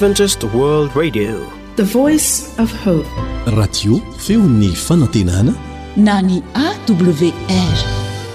Adventist World Radio, the voice of hope. Radio feon'ny fanantenana na ny AWR.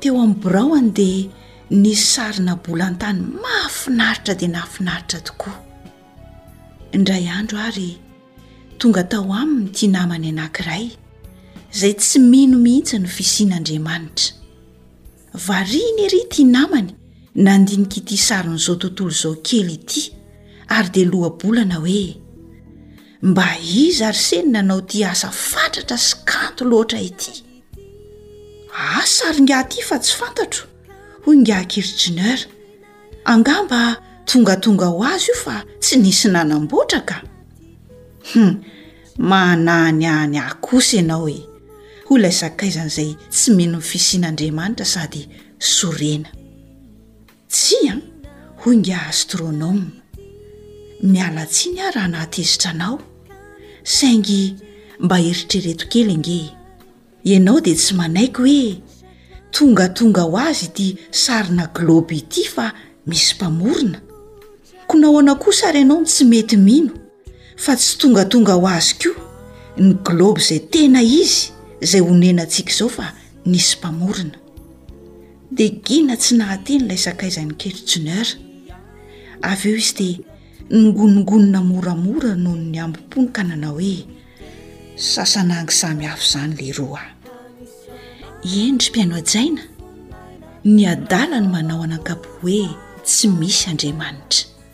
teo amin'ny biraoany dia nisy sarina bolantany mahafinaritra dia nahafinaritra tokoa, indray andro ary tonga tao aminy ity namany anankiray izay tsy mino mihitsy ny fisian'Andriamanitra, variana ery ity namany nandinika ity sarin'izao tontolo izao kely ity ary dia loa-bolana hoe mba iza ary se ny nanao ity asa fatratra sy kanto loatra ity? Asa ry ingahy ity fa tsy fantatro, hoy ingahy Kirchner. Angamba tongatonga ho azy io fa tsy nisy nanamboatra ka. Humm, mahanahanihany ahy kosa ianao e! hoy ilay sakaizany izay tsy mino ny fisian'Andriamanitra sady sorena. Tsia, hoy ingahy Astronome. Miala tsiny aho raha nahatezitra anao, saingy mba eritrereto kely ange e! Ianao dia tsy manaiky hoe tongatonga ho azy ity sarina globe ity fa misy mpamorona? Koa nahoana kosa ary ianao no tsy mety mino fa tsy tongatonga ho azy koa ny globe izay tena izy izay onenantsika izao fa nisy mpamorona? Dia Gina tsy nahateny ilay sakaizan'i Kate Junior. Avy eo izy dia nongonongonona moramora noho ny hambom-pony ka nanao hoe, Sasan'angy samy hafa izany leroa. Eny ry mpihaino hajaina, ny adala no manao an'ankapo hoe tsy misy Andriamanitra.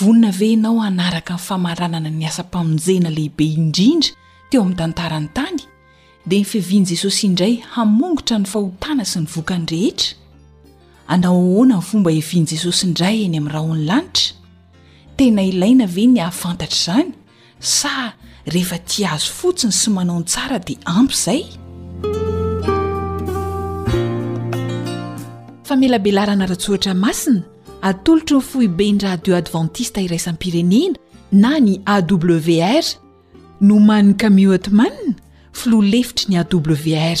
Vonona ve ianao hanaraka ny famaranana ny asam-pamonjena lehibe indrindra teo amin'ny tantaran'ny tany, dia ny fiavian'i Jesosy indray hamongotra ny fahotana sy ny vokany rehetra? Hanao ahoana ny fomba hiavian'i Jesosy indray eny amin'ny rahon'ny lanitra? Tena ilaina ve ny hahafantatra izany? Sa rehefa tia azy fotsiny sy manao ny tsara dia ampy izay? Famelabelarana ara-tsoratra masina atolotry ny foiben'ny Radio Advantista Iraisam-pirenena na ny AWR, nomanin'i Camille Ottman, filoha lefitry ny AWR.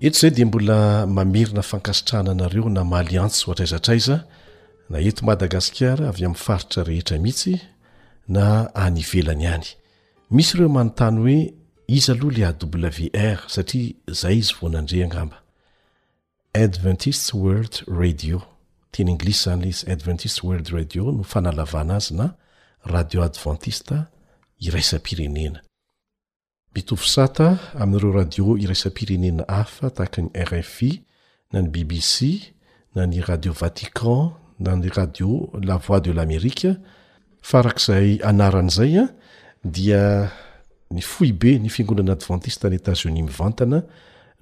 Eto izay dia mbola mamerina fankasitrahana anareo namaly antsy ho hatraiza hatraiza na eto Madagasikara avy amin'ny faritra rehetra mihitsy na any ivelany any. Misy ireo manontany hoe iza aloha ilay AWR satria izay izy vao nandre angamba. Adventist World Radio, teny anglisy izany ilay izy, Adventist World Radio no fanalavana azy na Radio Adventista iraisam-pirenena. Mitovy sata amin'ireo radio iraisam-pirenena hafa tahaka ny RFI na ny bbc na ny Radio Vatican na ny radio La Voix de l'Amérique farak'izay anarany izay dia ny foibe ny fiangonana advantista any Etats-Unis mivantana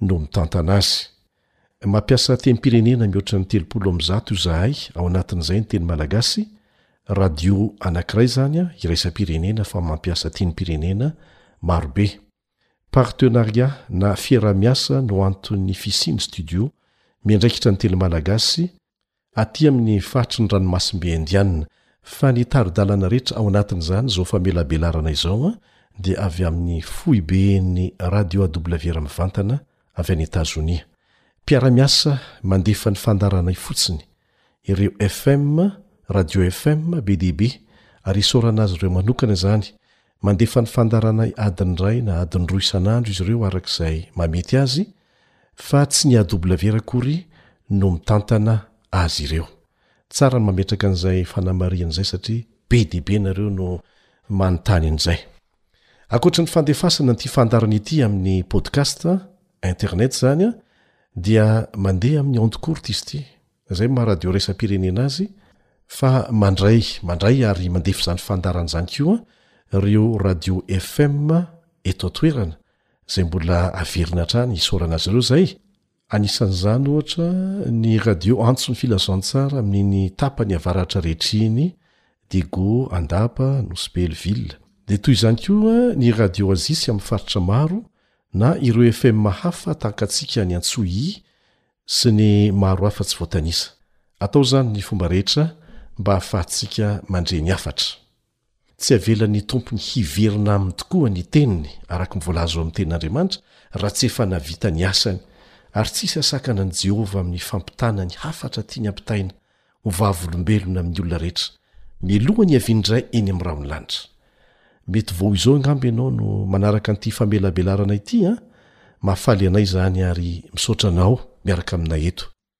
no mitantana azy. Mampiasa tenim-pirenena mihoatra ny telopolo amin'ny zato izahay, ao anatin'izay ny teny malagasy, radio anankiray izany iraisam-pirenena fa mampiasa tenim-pirenena marobe. Partenariat na fiaraha-miasa no anton'ny fisian'ny studio miandraikitra ny teny malagasy aty amin'ny faritry ny ranomasimbe Indiana, fa ny tari-dalana rehetra ao anatin'izany izao famelabelarana izao dia avy amin'ny foiben'ny Radio AWR mivantana avy any Etazonia. Mpiara-miasa mandefa ny fandaharanay fotsiny, ireo FM, radio FM be dia be, ary isaorana azy ireo manokana izany, mandefa ny fandaharanay adiny iray na adiny roa isan'andro izy ireo araka izay mahamety azy, Fa tsy ny AW akory no mitantana azy ireo. Tsara ny mametraka an'izay fanamarihana izay satria be dia be nareo no manontany an'izay. Ankoatry ny fandefasana an'ity fandaharana ity amin'ny podcast, internet izany, dia mandeha amin'ny ondes courtes izy ity, izay maha radio iraisam-pirenena azy, fa mandray mandray ary mandefa izany fandaharana izany koa ireo radio FM eto an-toerana izay mbola averina hatrany isaorana azy ireo izay, anisan'izany ohatra ny radio Antso ny Filazantsara amin'iny tapany avaratra rehetra iny, Digo, Andapa, Nosy Belo, Ville. Dia toy izany koa ny radio Oasis amin'ny faritra maro na ireo FM hafa tahankatsika any Antsohihy sy ny maro hafa tsy voatanisa. Atao izany ny fomba rehetra mba ahafahantsika mandre ny hafatra. Tsy havelan'ny Tompony hiverina aminy tokoa ny teniny, araka ny voalaza ao amin'ny Tenin'Andriamanitra, raha tsy efa nahavita ny asany, ary tsy hisy hasakana an'i Jehovah amin'ny fampitana ny hafatra tiany hampitaina ho vavolombelona amin'ny olona rehetra, mialoha ny hiaviany indray eny amin'ny rahon'ny lanitra. Mety vao izao angamba ianao no manaraka an'ity famelabelarana ity an! Mahafaly anay izany ary misaotra anao miaraka aminay eto.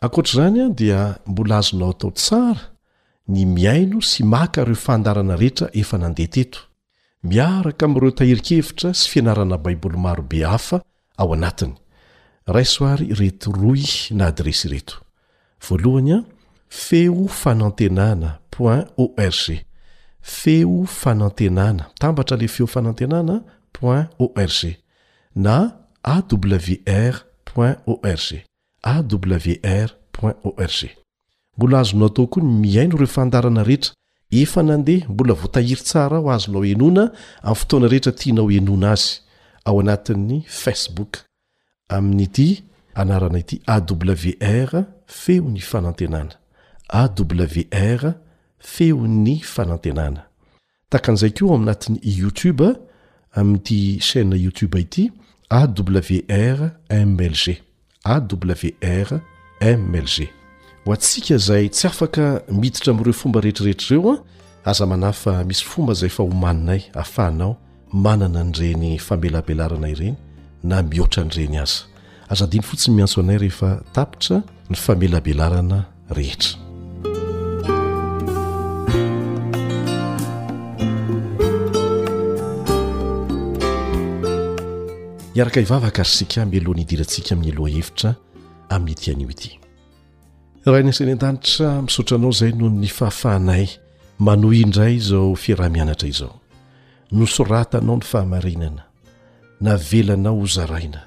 Ankoatra izany dia mbola azonao atao tsara ny mihaino sy maka ireo fandaharana rehetra efa nandeha teto, miaraka amin'ireo tahirin-kevitra sy fianarana Baiboly maro be hafa ao anatiny. Raiso àry ireto rohy na adiresy ireto. Voalohany, feo fanantenana point org, feo fanantenana, mitambatra ilay feo fanantenana point org. na awr point org, awr point org. Mbola azonao atao koa ny mihaino ireo fandaharana rehetra efa nandeha mbola voatahiry tsara ao azonao henoina amin'ny fotoana rehetra tianao henoina azy ao anatin'ny Facebook amin'ity anarana ity awr feon'ny fanantenana awr feon'ny fanantenana Takan'izay koa ao anatin'ny YouTube, amin'ity chaîne YouTube ity, AWR MLG. AWR MLG. Ho antsika izay tsy afaka miditra amin'ireo fomba rehetrarehetra ireo, aza manahy fa misy fomba izay efa omaninay ahafahanao manana an'ireny famelabelarana ireny na mihoatra an'ireny aza. Aza adino fotsiny ny miantso anay rehefa tapitra ny famelabelarana rehetra. Hiaraka hivavaka ary sika mialohan'ny hidirantsika amin'ny loha hevitra amin'ity anio ity. Raha ny asany an-danitra misaotra anao izay noho ny fahafahanay manohy indray izao fiaraha-mianatra izao. Nosoratanao ny fahamarinana, navelanao ho zaraina.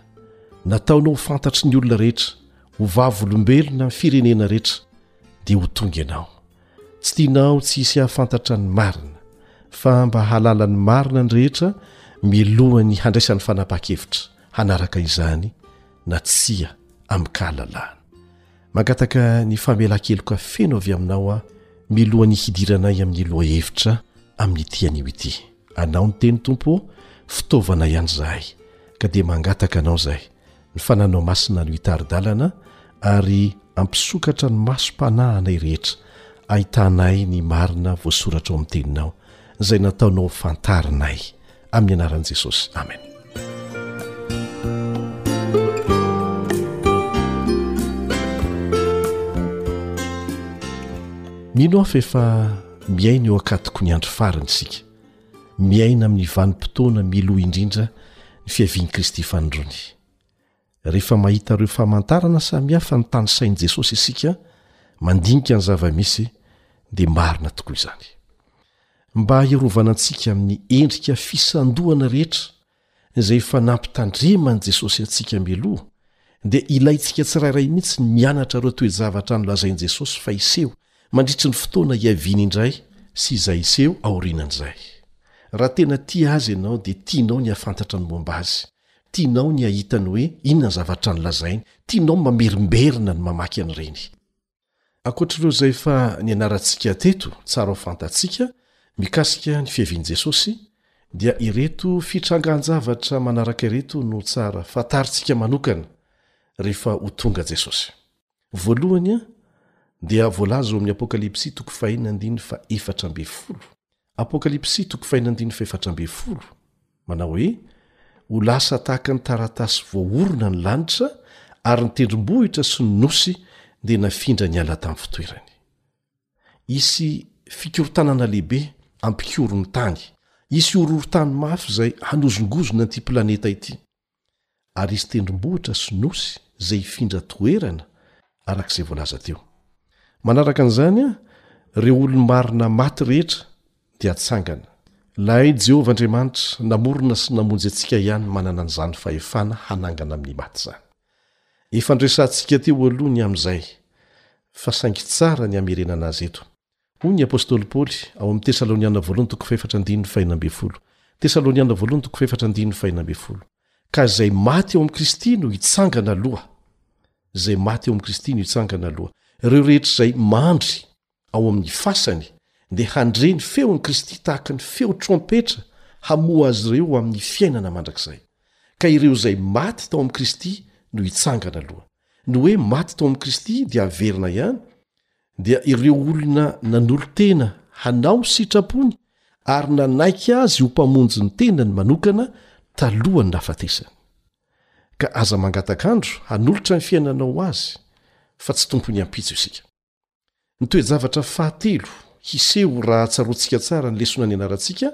Nataonao ho fantatry ny olona rehetra, ho vavolombelona ny firenena rehetra, dia ho tonga ianao. Tsy tianao tsy hisy hahafantatra ny marina, fa mba hahalala ny marina ny rehetra milohan'ny handraisany fanapaha-kevitra hanaraka izany na tsia amin-kahalalahana. Mangataka ny famelan-keloka feno avy aminao aho milohan'ny hidiranay amin'ny lohahevitra amin'ity anio ity. Anao ny teny Tompo ô, fitaovana ihany izahay, ka dia mangataka Anao izay, ny Fananao Masina no hitari-dalana ary hampisokatra ny masom-panahy anay rehetra hahitanay ny marina voasoratra ao amin'ny Teninao, izay nataonao ho fantarinay. amin'ny anaran'i jesosy amen mino afa efa miaina eo ankatoko ny andro farany isika miaina amin'ny vanim-potoana miloa indrindra ny fiavian'i kristy fanondrony Rehefa mahita ireo famantarana samihafa notanisain'i Jesosy isika mandinika ny zava-misy, dia marina tokoa izany. Mba hiarovana antsika amin'ny endrika fisandohana rehetra izay efa nampitandreman'i Jesosy antsika mialoha, dia ilaintsika tsirairay mihitsy ny mianatra ireo toe-javatra nolazain'i Jesosy fa hiseho mandritry ny fotoana hiaviany indray sy izay hiseho aorianan'izay. Raha tena tia azy ianao, dia tianao ny hahafantatra ny momba azy Tianao ny hahita ny hoe inona ny zavatra nolazainy, tianao ny mamerimberina ny mamaky an'ireny. Ankoatr'ireo izay efa nianarantsika teto, tsara ho fantatsika mikasika ny fiavian'i Jesosy, dia ireto fitrangan-javatra manaraka ireto no tsara fantarintsika manokana rehefa ho tonga Jesosy. Voalohany dia voalaza ao amin'ny Apokalypsy toko faheno andininy faha-efatra ambin'ny folo. Apokalypsy toko faheno andininy faha-efatra ambin'ny folo manao hoe, Ho lasa tahaka ny taratasy voaorona ny lanitra, ary ny tendrombohitra sy ny nosy dia nafindra niala tamin'ny fitoerany. Hisy fikorontanana lehibe hampikory ny tany. Hisy horohorontany mafy izay hanozongozona an'ity planeta ity. ary hisy tendrombohitra sy nosy izay hifindra toerana araka izay voalaza teo. Manaraka an'izany, ireo olo-marina maty rehetra dia hatsangana. Ilay Jehovah Andriamanitra namorona sy namonjy antsika ihany manana an'izany fahefana hanangana amin'ny maty izany. Efa noresahantsika teo aloha ny amin'izay, fa saingy tsara ny hamerenana azy eto. Hoy ny apostoly Paoly ao amin'ny Tesaloniana Voalohany toko fahefatra andininy fahenina ambin'ny folo, Tesaloniana Voalohany toko fahefatra andininy fahenina ambin'ny folo, Ka izay maty ao amin'i Kristy no hitsangana aloha, izay maty ao amin'i Kristy no hitsangana aloha. Ireo rehetra izay mandry ao amin'ny fasany dia handre ny feon'i Kristy tahaka ny feo trompetra hamoha azy ireo ho amin'ny fiainana mandrakizay. Ka ireo izay maty tao amin'i Kristy no hitsangana aloha. Ny hoe maty tao amin'i Kristy dia haverina ihany dia ireo olona nanolo-tena hanao ny sitrapony ary nanaiky azy ho mpamonjy ny tenany manokana talohan'ny nahafatesany. Ka aza mangataka andro hanolotra ny fiainanao ho azy fa tsy tompon'ny ampitso isika. Ny toe-javatra fahatelo hiseho raha tsaroantsika tsara ny lesona nianarantsika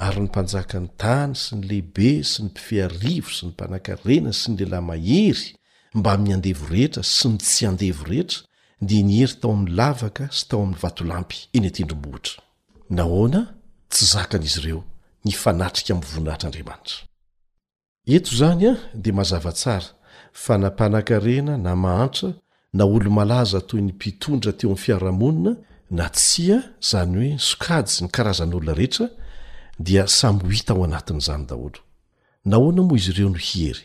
Ary ny mpanjaka ny tany sy ny lehibe sy ny mpifehy arivo sy ny mpanakarena sy ny lehilahy mahery mbamin'ny andevo rehetra sy ny tsy andevo rehetra dia niery tao amin'ny lavaka sy tao amin'ny vatolampy eny an-tendrombohitra. Nahoana tsy zakan'izy ireo ny fanatrika amin'ny voninahitr'Andriamanitra? Eto izany dia mazava tsara fa na mpanakarena na mahantra na olo-malaza toy ny mpitondra teo amin'ny fiarahamonina na tsia, izany hoe ny sokajy sy ny karazan'olona rehetra dia samy ho hita ao anatin'izany daholo. Nahoana moa izy ireo no hiery?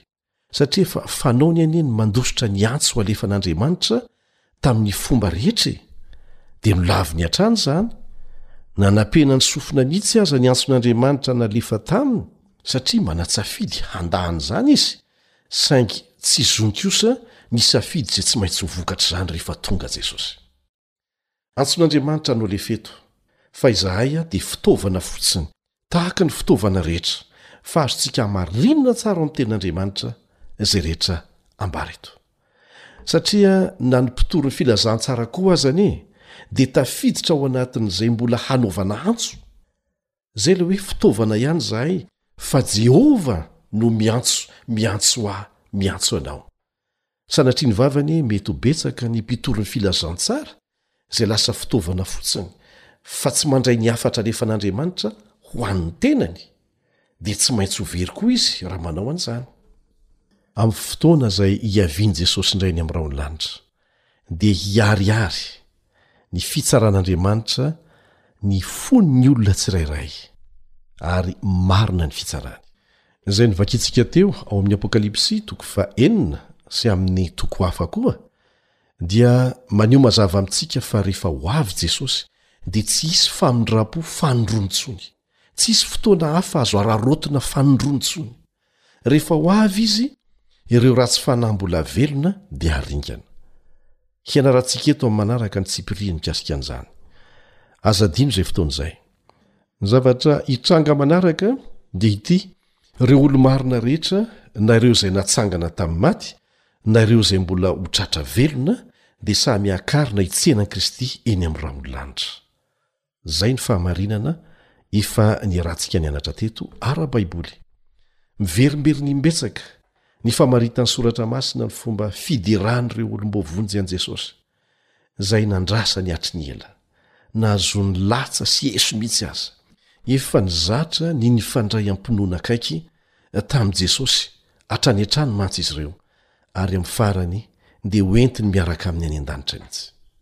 Satria efa fanaony anie ny mandositra ny antsy ho alefan'Andriamanitra Tamin'ny fomba rehetra e! Dia nolaviny hatrany izany, na nampiana ny sofina mihitsy aza ny antson'Andriamanitra nalefa taminy, satria manan-tsafidy handà an'izany izy, saingy tsy zony kosa ny safidy izay tsy maintsy ho vokatr'izany rehefa tonga Jesosy. Antson'Andriamanitra no alefa eto, fa izahay dia fitaovana fotsiny, tahaka ny fitaovana rehetra, fa azontsika hamarinina tsara ao amin'ny Tenin'Andriamanitra izay rehetra ambara eto. Satria na ny mpitory ny filazantsara koa aza anie dia tafiditra ao anatin'izay mbola hanaovana antso, Izay ilay hoe fitaovana ihany izahay, fa Jehovah no miantso, miantso ahy, miantso anao. Sanatria ny vavany mety ho betsaka ny mpitory ny filazantsara izay lasa fitaovana fotsiny fa tsy mandray ny hafatra alefan'Andriamanitra ho an'ny tenany, dia tsy maintsy ho very koa izy raha manao an'izany. Amin'ny fotoana izay hiavian'i Jesosy indray any amin'ny rahon'ny lanitra, dia hiharihary ny fitsaran'Andriamanitra ny fon'ny olona tsirairay, ary marina ny fitsarany. Izay novakintsika teo ao amin'ny Apokalypsy toko faha enina sy amin'ny toko hafa koa dia maneho mazava amintsika fa rehefa ho avy Jesosy dia tsy hisy famindram-po fanindroany intsony, tsy hisy fotoana hafa azo araraotina fanindroany intsony. Rehefa ho avy izy, ireo ratsy fanahy mbola velona dia haringana. Hianarantsika eto amin'ny manaraka ny tsipiriany mikasika an'izany. Aza adino izay fotoana izay. Ny zavatra hitranga manaraka dia ity, ireo olo-marina rehetra, na ireo izay natsangana tamin'ny maty, na ireo izay mbola ho tratra velona, dia samy hakarina hitsena an'i Kristy eny amin'ny rahon'ny lanitra. Izay ny fahamarinana efa niharantsika nianatra teto ara-baiboly. Miverimberina imbetsaka ny famaritan'ny Soratra Masina ny fomba fideran'ireo olom-boavonjy an'i Jesosy, izay nandrasany hatry ny ela. Nahazoany latsa sy eso mihitsy aza. Efa nizatra ny nifandray am-pinoana akaiky tamin'i Jesosy hatrany hatrany mantsy izy ireo, ary amin'ny farany dia hoentiny miaraka aminy any an-danitra mihitsy.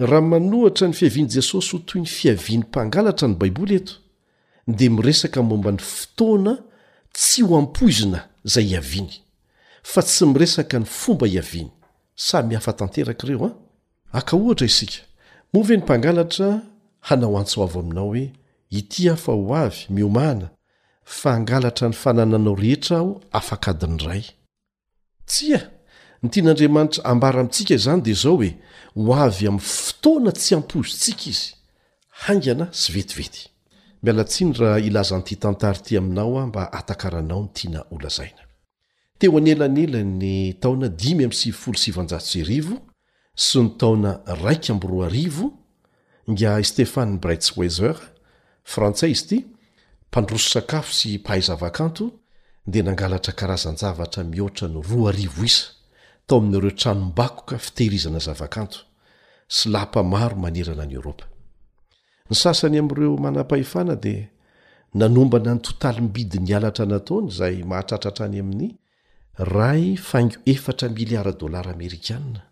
Raha manohatra ny fiavian'i Jesosy ho toy ny fiavian'ny mpangalatra ny Baiboly eto, dia miresaka momba ny fotoana tsy ho ampoizina izay hiaviany, fa tsy miresaka ny fomba hiaviany. Samy hafa tanteraka ireo an! Haka ohatra isika, Moa ve ny mpangalatra hanao antso avo aminao hoe, 'Ity aho fa ho avy, miomàna, fa hangalatra ny fanananao rehetra aho afa-kadin'ny Ray'? Tsia! Ny tian'Andriamanitra hambara amintsika izany dia izao hoe, ho avy amin'ny fotoana tsy ampoizintsika izy, haingana sy vetivety. Miala tsiny raha hilaza an'ity tantara ity aminao aho mba hatakaranao ny tiana holazaina. Teo anelanelan'ny taona dimy amby sivifolo sy sivinjato sy arivo sy ny taona iraika amby roa arivo, Ingahy Stefan Breitsweiser, Frantsay izy ity, mpandroso sakafo sy mpahay zavakanto, dia nangalatra karazan-javatra mihoatra ny roa arivo isa tao amin'ireo tranom-bakoka fitehirizana zavakanto sy lapa maro manerana an'i Eoropa. Ny sasany amin'ireo manampahefana dia nanombana ny totalim-bidin'ny halatra nataony izay mahatratra hatrany amin'ny Iray faingo efatra miliara dolara amerikana.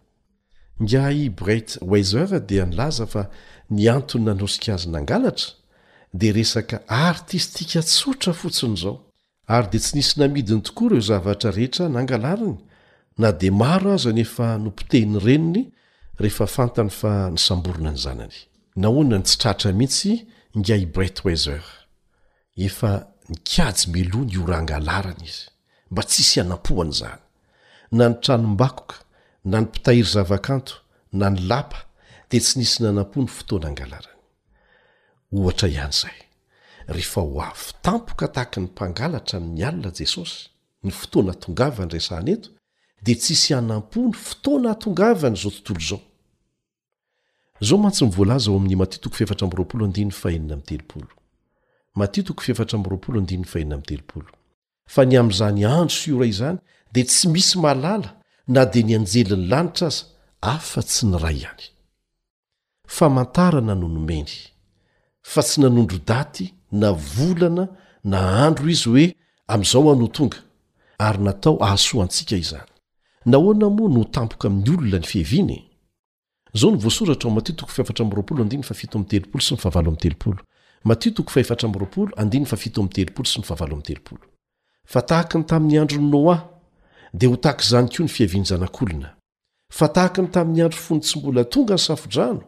Ingahy Brett Weiser dia nilaza fa ny antony nanosika azy nangalatra dia resaka artistika tsotra fotsiny izao ary dia tsy nisy namidiny tokoa ireo zavatra rehetra nangalariny na dia maro aza ny efa nopotehin'ny reniny rehefa fantany fa nisamborina ny zanany. Nahoana no tsy tratra mihitsy Ingahy Brett Weiser? Efa nikajy meloa ny ora angalarany izy, mba tsy hisy hanampohana izany. Na ny tranom-bakoka, na ny mpitahiry zavakanto, na ny lapa, dia tsy nisy nanampoha ny fotoana angalarany. Ohatra ihany izay, rehefa ho avy tampoka tahaka ny mpangalatra amin'ny alina Jesosy, ny fotoana atongavany resahana eto, dia tsy hisy hanampoha ny fotoana hatongavan'izao tontolo izao. Izao mantsy no voalaza ao amin'ny Matio toko fahefatra amby roapolo andininy fahenina amby telopolo. Matio toko fahefatra amby roapolo andininy fahenina amby telopolo. Fa ny amin'izany andro sy ora izany dia tsy misy mahalala na dia ny anjelin'ny lanitra aza, afa-tsy ny Ray ihany. Famantarana no nomeny, fa tsy nanondro daty na volana na andro Izy hoe amin'izao Aho no tonga, ary natao hahasoa antsika izany. Nahoana moa no tampoka amin'ny olona ny fiaviana e? Izao no voasoratra ao Matio toko fahefatra amby roapolo andininy fahafito amby telopolo sy ny fahavalo amby telopolo. Matio toko fahefatra amby roapolo andininy fahafito amby telopolo sy ny fahavalo amby telopolo. Fa tahaka ny tamin'ny andron'i Noa, dia ho tahaka izany koa ny fiavian'ny Zanak'olona. Fa tahaka ny tamin'ny andro fony tsy mbola tonga ny Safodrano,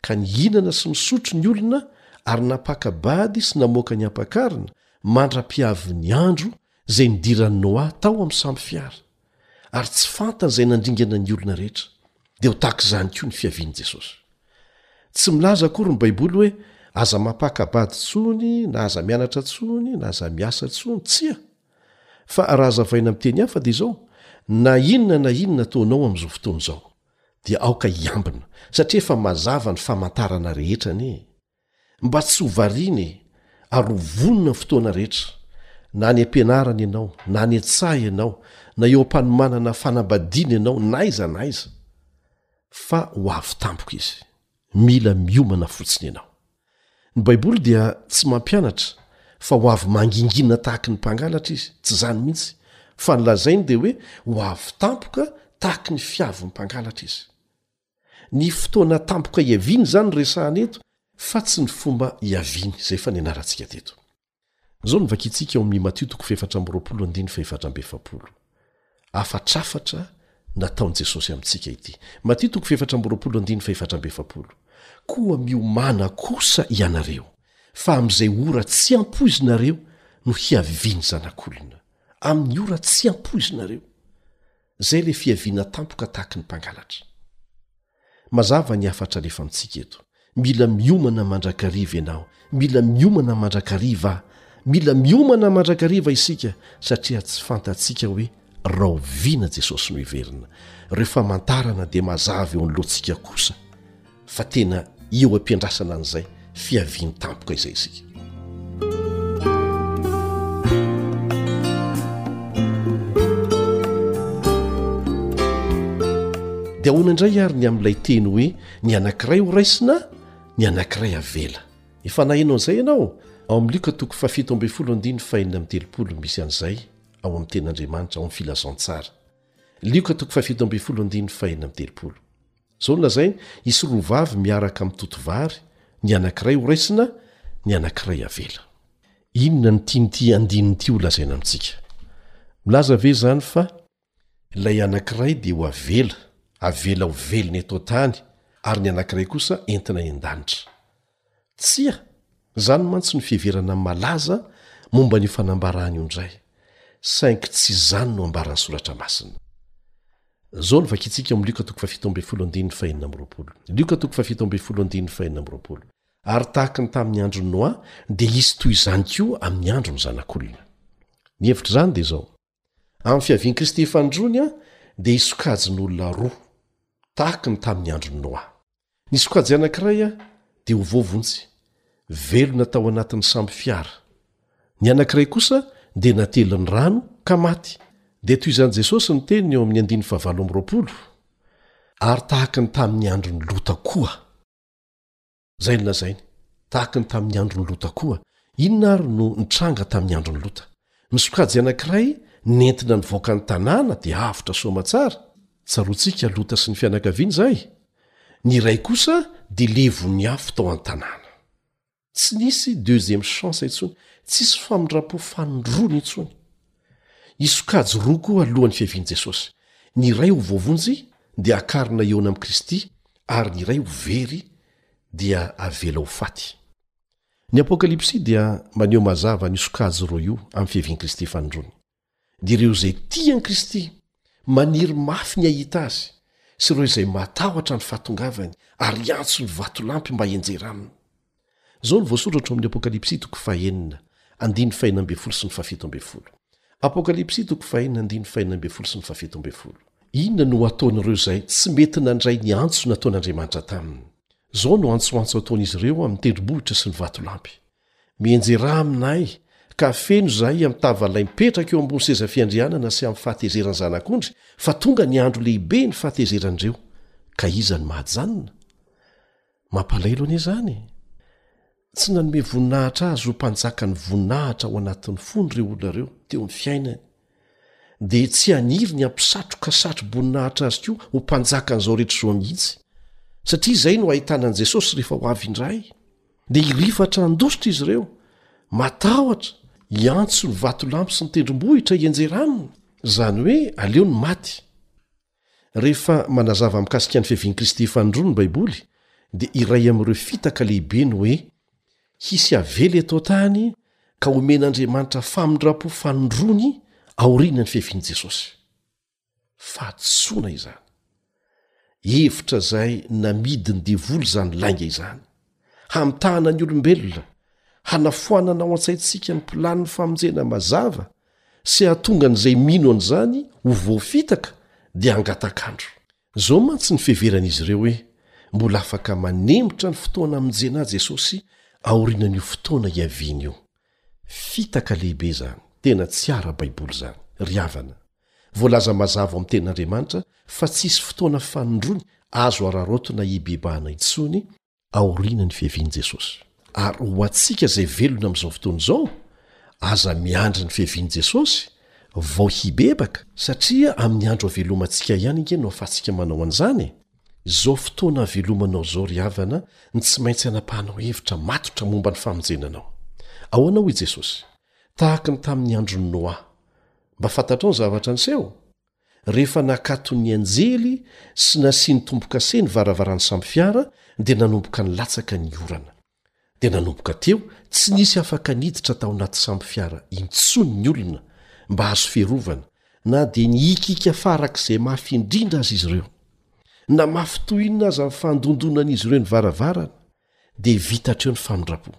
ka nihinana sy nisotro ny olona ary nampaka-bady sy namoaka ny ampakarina mandra-piavin'ny andro izay nidiran'i Noa tao amin'ny sambo fiara, ary tsy fantany izay nandringana ny olona rehetra, dia ho tahaka izany koa ny fiavian'i Jesosy. Tsy milaza akory ny Baiboly hoe aza mampaka-bady intsony na aza mianatra intsony na aza miasa intsony, tsia. Fa raha hazavaina amin'ny teny hafa dia izao, Na inona na inona ataonao amin'izao fotoana izao, dia aoka hiambina, satria efa mazava ny famantarana rehetra anie e! Mba tsy ho variana e! Ary ho vonona ny fotoana rehetra. Na any am-pianarana ianao, na any an-tsaha ianao, na eo am-panomanana fanambadiana ianao, na aiza na aiza. Fa ho avy tampoka Izy. Mila miomana fotsiny ianao. Ny Baiboly dia tsy mampianatra fa ho avy mangingina tahaky ny mpangalatra Izy. Tsy izany mihitsy. Fa ny lazainy dia hoe ho avy tampoka tahaky ny fiavin'ny mpangalatra Izy. ny fotoana tampoka hiaviany izany resahana eto fa tsy ny fomba hiaviany izay efa nianarantsika teto. Izao no vakintsika ao amin'ny Matio toko fahefatra amby roapolo andininy fahefatra amby efapolo. Hafatr'hafatra nataon'i Jesosy amintsika ity. Matio toko fahefatra amby roapolo andininy fahefatra amby efapolo. Koa miomàna kosa ianareo, fa amin'izay ora tsy ampoizinareo no hiavian'ny Zanak'olona. Amin'ny ora tsy ampoizinareo. Zay le fiaviana tampoka tahaky ny mpangalatra. Mazava ny hafatra alefantsika eto. Mila miomana mandrakariva ianao. Mila miomana mandrakariva. Mila miomana mandrakariva isika satria tsy fantatsika hoe rahoviana Jesosy no hiverina. Reo famantarana dia mazava eo anoloantsika kosa. fa tena eo am-piandrasana an'izay fiaviany tampoka izay isika dia ahoana indray ary ny amin'ilay teny hoe ny anankiray ho raisina ny anankiray avela efa naheno an'izay ianao ao amin'ny lioka toko fafito ambin'ny folo andiny fahenina amin'ny telopolo misy an'izay ao amin'ny ten'andriamanitra ao amin'ny filazantsara lioka toko fafito ambin'ny folo andiny fahenina amin'ny telopolo Izao no lazainy, Hisy roa vavy miaraka mitoto vary, ny anankiray horaisina, ny anankiray avela. Inona no tian'ity andininy ity ho lazaina amintsika? Milaza ve izany fa ilay anankiray dia ho avela, avela ho velona eto an-tany, ary ny anankiray kosa entina any an-danitra? Tsia, izany mantsy no fiheverana malaza momba an'io fanambarany io indray, saingy tsy izany no ambaran'ny Soratra Masina. Izao no vakintsika ao amin'ny Lioka toko fahafito ambin'ny folo andininy fahenina amby roapolo. Lioka toko fahafito ambin'ny folo andininy fahenina amby roapolo, Ary tahaka ny tamin'ny andron'i Noa, dia hisy toy izany koa amin'ny andron'ny Zanak'olona. Ny hevitr'izany dia izao. Amin'ny fiavian'i Kristy Fanindroany dia hisokajin'olona roa, tahaka ny tamin'ny andron'i Noa. Ny sokajy anankiray dia ho voavonjy, velona tao anatin'ny sambo fiara. Ny anankiray kosa dia natelin'ny rano ka maty. Dia toy izany Jesosy niteny eo amin'ny andininy fahavalo amby roapolo, Ary tahaka ny tamin'ny andron'i Lota koa. Izay no lazainy. Tahaka ny tamin'ny andron'i Lota koa. Inona àry no nitranga tamin'ny andron'i Lota? Ny sokajy anankiray nentina nivoaka ny tanàna dia avotra soa aman-tsara. Tsaroantsika Lota sy ny fianakaviany izay. Ny iray kosa dia levon'ny afo tao an-tanàna. Tsy nisy deuxième chance intsony. Tsisy famindram-po fanindroany intsony. Hisy sokajy roa koa alohan'ny fiavian'i Jesosy. Ny iray ho voavonjy, dia hakarina hihaona amin'i Kristy, ary ny iray ho very, dia havela ho faty. Ny Apokalypsy dia maneho mazava an'io sokajy roa io amin'ny fiavian'i Kristy fanindroany. Dia ireo izay tia an'i Kristy, maniry mafy ny hahita azy, sy ireo izay matahotra ny fahatongavany ary hiantso ny vatolampy mba hianjera aminy. Izao no voasoratro amin'ny Apokalypsy toko fahenina andininy fahenina ambin'ny folo sy ny fahafito ambin'ny folo. Apokalypsy toko fahenina andininy fahenina ambin'ny folo sy ny fahafito ambin'ny folo. Inona no hataon'ireo izay tsy mety nandray ny antso nataon'Andriamanitra taminy? Izao no antsoantso ataon'izy ireo amin'ny tendrombohitra sy ny vatolampy, Mihenjeraha aminay, ka afeno izahay amin'ny tavalay mipetraka eo ambony seza fiandrianana sy amin'ny fahatezeran'ny Zanak'ondry, fa tonga ny andro lehiben'ny fahatezeran'ireo, ka iza no mahajanona? Mampalahelo anie izany e! Tsy nanome voninahitra azy ho mpanjakan'ny voninahitra ao anatin'ny fony ireo olona ireo teo amin'ny fiainany, dia tsy haniry ny hampisatroka satro-boninahitra azy koa ho mpanjakan'izao rehetra izao mihitsy, satria izay no hahitana an'i Jesosy rehefa ho avy indray. Dia hirifatra handositra izy ireo, matahotra, hiantso ny vatolampy sy ny tendrombohitra hianjera aminy, izany hoe aleo ny maty. Rehefa manazava mikasika ny fiavian'i Kristy faharoa ny Baiboly, dia iray amin'ireo fitaka lehibe ny hoe hisy havela eto an-tany ka homen'Andriamanitra famindram-po fanindroany aorianan'ny fiavian'i Jesosy. Fahadisoana izany! Hevitra izay namidin'ny Devoly izany lainga izany. hamitahana ny olombelona hanafoanana ao an-tsaintsika ny mpilan'ny famonjena mazava sy hahatonga an'izay mino an'izany ho voafitaka dia hangatak'andro zao mantsy ny fiheveran'izy ireo hoe mbola afaka manemitra ny fotoana amonjena ahy jesosy aorinan'io fotoana hiaviany io fitaka lehibe zany tena tsy ara-baiboly zany ry havana Voalaza mazava ao amin'ny Tenin'Andriamanitra fa tsy hisy fotoana fanindroany azo araraotina hibebahana intsony aorianan'ny fiavian'i Jesosy. Ary ho antsika izay velona amin'izao fotoana izao, aza miandry ny fiavian'i Jesosy vao hibebaka, satria amin'ny andro havelomantsika ihany ange no ahafahantsika manao an'izany e! Izao fotoana havelomanao izao ry havana no tsy maintsy hanapahanao hevitra matotra momba ny famonjena anao. Ahoana hoy Jesosy? Tahaka ny tamin'ny andron'i Noa, Mba fantatrao ny zavatra niseho? Rehefa nakaton'ny anjely sy nasian'ny tombo-kase ny varavaran'ny sambo fiara, dia nanomboka nilatsaka ny orana. Dia nanomboka teo, tsy nisy afaka niditra tao anaty sambo fiara intsony ny olona, mba hahazo fiarovana, na dia nihikiaka farak'izay mafy indrindra aza izy ireo. Na mafy toy inona aza ny fandondonan'izy ireo ny varavarana, dia vita hatreo ny famindram-po.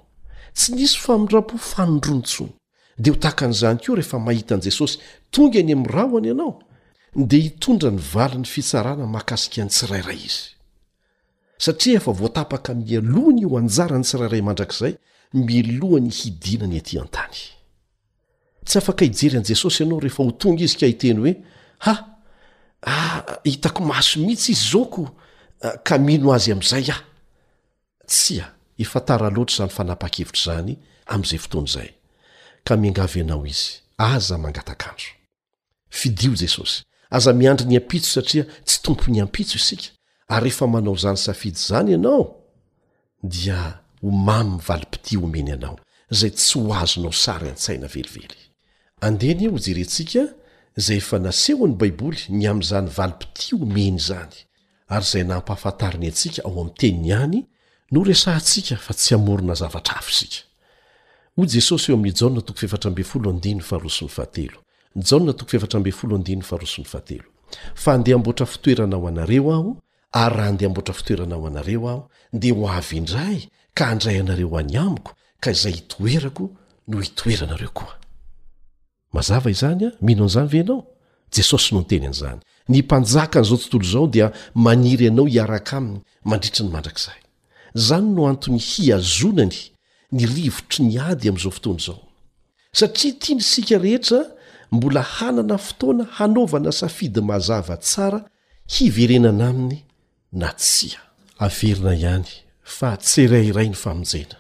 Tsy nisy famindram-po fanindroany intsony. Dia ho tahaka an'izany koa rehefa mahita an'i Jesosy tonga eny amin'ny rahona ianao, dia hitondra ny valin'ny fitsarana mahakasika ny tsirairay izy. Satria efa voatapaka mialoha ny ho anjaran'ny tsirairay mandrakizay miloha ny hidinany ety an-tany. Tsy afaka hijery an'i Jesosy ianao rehefa ho tonga Izy ka hiteny hoe, Ha! Ah, hitako maso mihitsy Izy izao ko, ka mino Azy amin'izay aho. Tsia, efa tara loatra izany fanapahan-kevitra izany amin'izay fotoana izay. Ka miangavy anao Izy, aza mangataka andro. Fidio Jesosy. Aza miandry ny ampitso satria tsy tompon'ny ampitso isika ary rehefa manao izany safidy izany ianao dia ho mamy ny valim-pitia omeny anao izay tsy ho azonao sary an-tsaina velively. Andeha anie hojerentsika izay efa nasehon'ny Baiboly ny amin'izany valim-pitia omeny izany. ary izay nampahafantariny antsika ao amin'ny Teniny ihany no resahantsika fa tsy hamorona zavatra hafa isika. Hoy Jesosy eo amin'ny Jaona toko fahefatra ambin'ny folo andininy faharoa sy ny fahatelo, Jaona toko fahefatra ambin'ny folo andininy faharoa sy ny fahatelo, Fa handeha hamboatra fitoerana ho anareo Aho, ary raha handeha hamboatra fitoerana ho anareo Aho, dia ho avy indray ka handray anareo ho any Amiko, ka izay hitoerako no hitoeranareo koa. Mazava izany an! Mino an'izany ve ianao? Jesosy no niteny an'izany. Ny mpanjakan'izao tontolo izao dia maniry anao hiaraka aminy mandritry ny mandrakizay. Izany no antony hihazonany ny rivotry ny ady amin'izao fotoana izao. Satria tiany isika rehetra mbola hanana fotoana hanaovana safidy mazava tsara hiverenana aminy na tsia. Averina ihany fa tsirairay ny famonjena.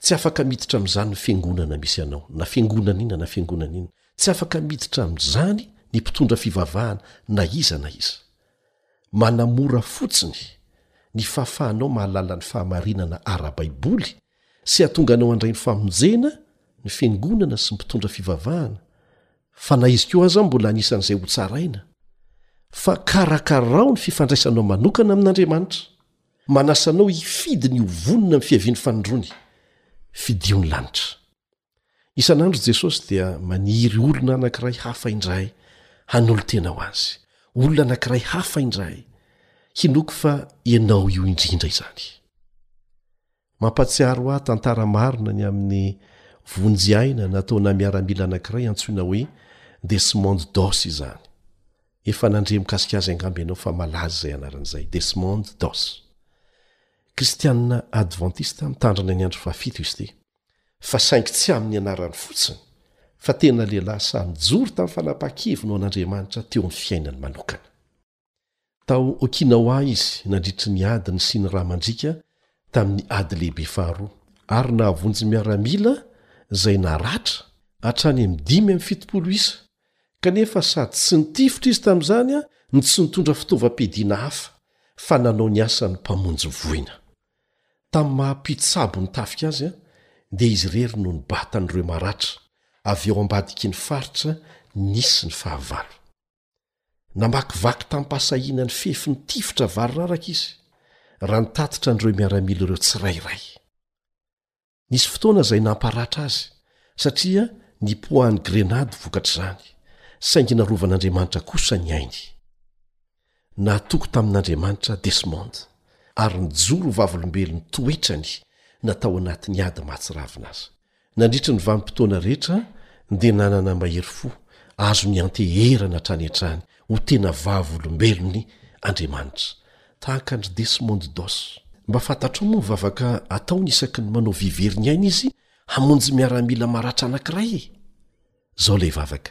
Tsy afaka miditra amin'izany ny fiangonana misy anao, na fiangonana inona na fiangonana inona. Tsy afaka miditra amin'izany ny mpitondra fivavahana na iza na iza. Manamora fotsiny ny fahafahanao mahalala ny fahamarinana ara-baiboly sy hahatonga anao handray ny famonjena ny fiangonana sy ny mpitondra fivavahana fa na izy koa aza mbola anisan'izay hotsaraina, fa karakarao ny fifandraisanao manokana amin'Andriamanitra, manasa anao hifidy ny ho vonona amin'ny fiavian'ny fanindroany, fidio ny lanitra. Isan'andro Jesosy dia maniry olona anankiray hafa indray hanolo-tena ho Azy, olona anankiray hafa indray, hinoako fa ianao io indrindra izany. Mampatsiaro ahy tantara marina ny amin'ny vonjy aina nataona miaramila anankiray antsoina hoe Desmond Doss izany. Efa nandre mikasika azy angamba ianao fa malaza izay anarana izay, Desmond Doss. Kristianina Advantista Mitandrina ny Andro Fahafito izy ity, fa saingy tsy amin'ny anarany fotsiny, fa tena lehilahy sahy nijoro tamin'ny fanapahan-keviny ho an'Andriamanitra teo amin'ny fiainany manokana. Tao Okinawa izy nandritry ny adiny sy ny rà mandriaka tamin'ny Ady Lehibe Faharoa, ary nahavonjy miaramila izay naratra hatrany amin'ny dimy amby fitopolo isa, kanefa sady tsy nitifitra izy tamin'izany no tsy nitondra fitaovam-piadiana hafa fa nanao ny asan'ny mpamonjy voina. Tamin'ny maha-mpitsabo ny tafika azy, dia izy irery no nibata an'ireo maratra avy ao ambadiky ny faritra nisy ny fahavalo. Namakivaky tamim-pahasahiana ny fefy nitifitra variraraka izy, raha nitatitra an'ireo miaramila ireo tsirairay. Nisy fotoana izay namparatra azy, satria nipoahan'ny grenady vokatr'izany, saingy narovan'Andriamanitra kosa ny ainy. Nahatoky tamin'Andriamanitra Desmond, ary nijoro ho vavolombelon'ny toetrany na tao anatin'ny ady mahatsiravina aza. Nandritry ny vanim-potoana rehetra dia nanana mahery fo azo nianteherana hatrany hatrany ho tena vavolombelony Andriamanitra, tahaka an-dry Desmond Doss. Mba fantatrao moa ny vavaka ataony isaky ny manao vy very ny ainy izy hamonjy miaramila maratra anankiray e? Izao ilay vavaka.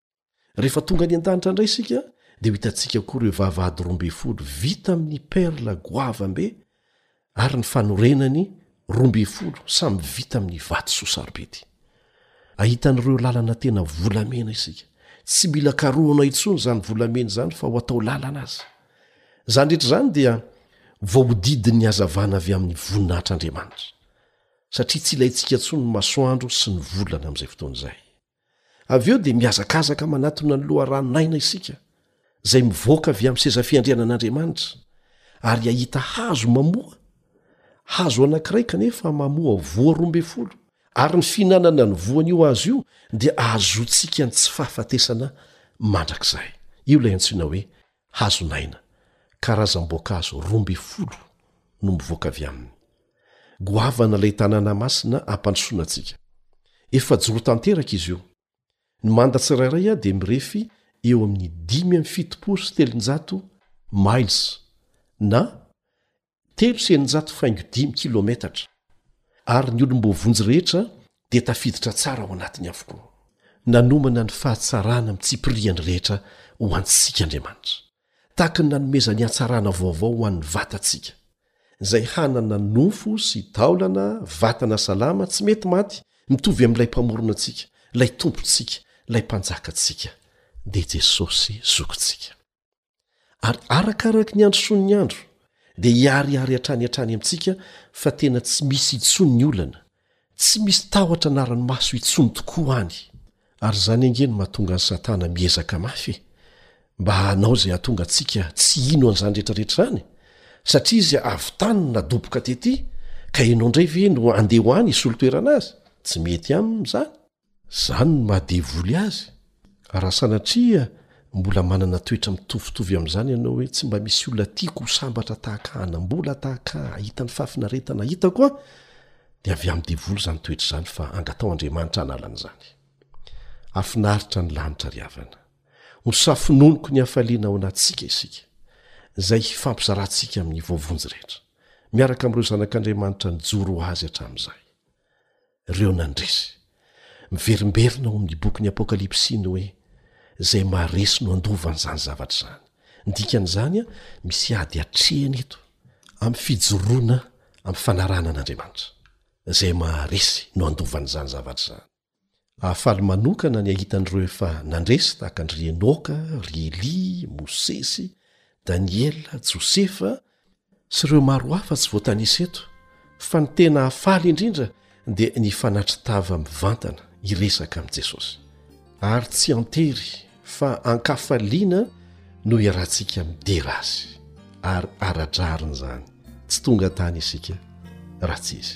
Rehefa tonga any an-danitra indray isika dia ho hitantsika koa ireo vavahady roa ambin'ny folo vita amin'ny perla goavam-be ary ny fanorenany roa ambin'ny folo samy vita amin'ny vato soa sarobidy. Ahitan'ireo lalana tena volamena isika. Tsy mila karohina intsony izany volamena izany fa ho atao lalana aza. Izany rehetra izany dia voahodidin'ny hazavana avy amin'ny voninahitr'Andriamanitra satria tsy ilaintsika intsony ny masoandro sy ny volana amin'izay fotoana izay. Avy eo dia mihazakazaka manatona ny loharanon'aina isika, izay mivoaka avy amin'ny sezafiandrianan'Andriamanitra, ary hahita hazo mamoa, hazo anankiray kanefa mamoa voa roa ambin'ny folo, ary ny fihinanana ny voan'io hazo io dia ahazoantsika ny tsy fahafatesana mandrakizay. Io ilay antsoina hoe Hazon'aina, karazam-boankazo roa ambin'ny folo no mivoaka avy aminy. Goavana ilay tanàna masina hampandrosoana antsika. Efajoro tanteraka izy io. Ny manda tsirairay dia mirefy eo amin'ny dimy amby fitopolo sy telonjato miles na telo sy eninjato faingo dimy kilometatra, ary ny olom-boavonjy rehetra dia tafiditra tsara ao anatiny avokoa. Nanomana ny fahatsarana mitsipirihany rehetra ho antsika Andriamanitra, tahaka ny nanomezany hatsarana vaovao ho an'ny vatantsika, izay hanana nofo sy taolana, vatana salama, tsy mety maty, mitovy amin'ilay Mpamorona antsika, ilay Tompontsika, ilay Mpanjakantsika, dia Jesosy Zokintsika. ary arakaraky ny androsoan'ny andro dia hiariary hatrany hatrany amintsika fa tena tsy misy intsony ny olana tsy misy tahotra anarany maso intsony tokoa any ary izany ange no mahatonga ny satana miezaka mafy e mba hanao izay hatonga antsika tsy hino an'izany rehetrarehetra izany satria izy avy tany nadoboka tety ka ianao indray ve no andeha ho any isolo toerana azy tsy mety aminy izany Izany no maha devoly azy, raha sanatria mbola manana toetra mitovitovy amin'izany ianao hoe tsy mba misy olona tiako ho sambatra tahaka ahy hanam-bola tahaka ahy hahita ny fahafinaretana hitako aho dia avy amin'ny devoly izany toetra izany fa angataho Andriamanitra hanala an'izany Hahafinaritra ny lanitra ry havana Ho safononiko ny hafaliana ao anatintsika isika izay hifampizarantsika amin'ny voavonjy rehetra miaraka amin'ireo zanak'Andriamanitra nijoro ho Azy hatramin'izay reo nandresy. Miverimberina ao amin'ny bokin'ny Apokalypsy ny hoe, Izay maharesy no handova an'izany zavatra izany. Ny dikan'izany, misy ady atrehina eto amin'ny fijoroana amin'ny fanarahana an'Andriamanitra. Izay maharesy no handova an'izany zavatra izany. Hahafaly manokana ny hahita an'ireo efa nandresy tahaka an-dry Enoka, ry Elia, Mosesy, Daniela, Josefa, sy ireo maro hafa tsy voatanisa eto fa ny tena hahafaly indrindra dia ny fanatri-tava mivantana hiresaka amin'i Jesosy ary tsy an-tery fa an-kafaliana no iarahantsika midera Azy ary ara-drariny izany tsy tonga tany isika raha tsy Izy.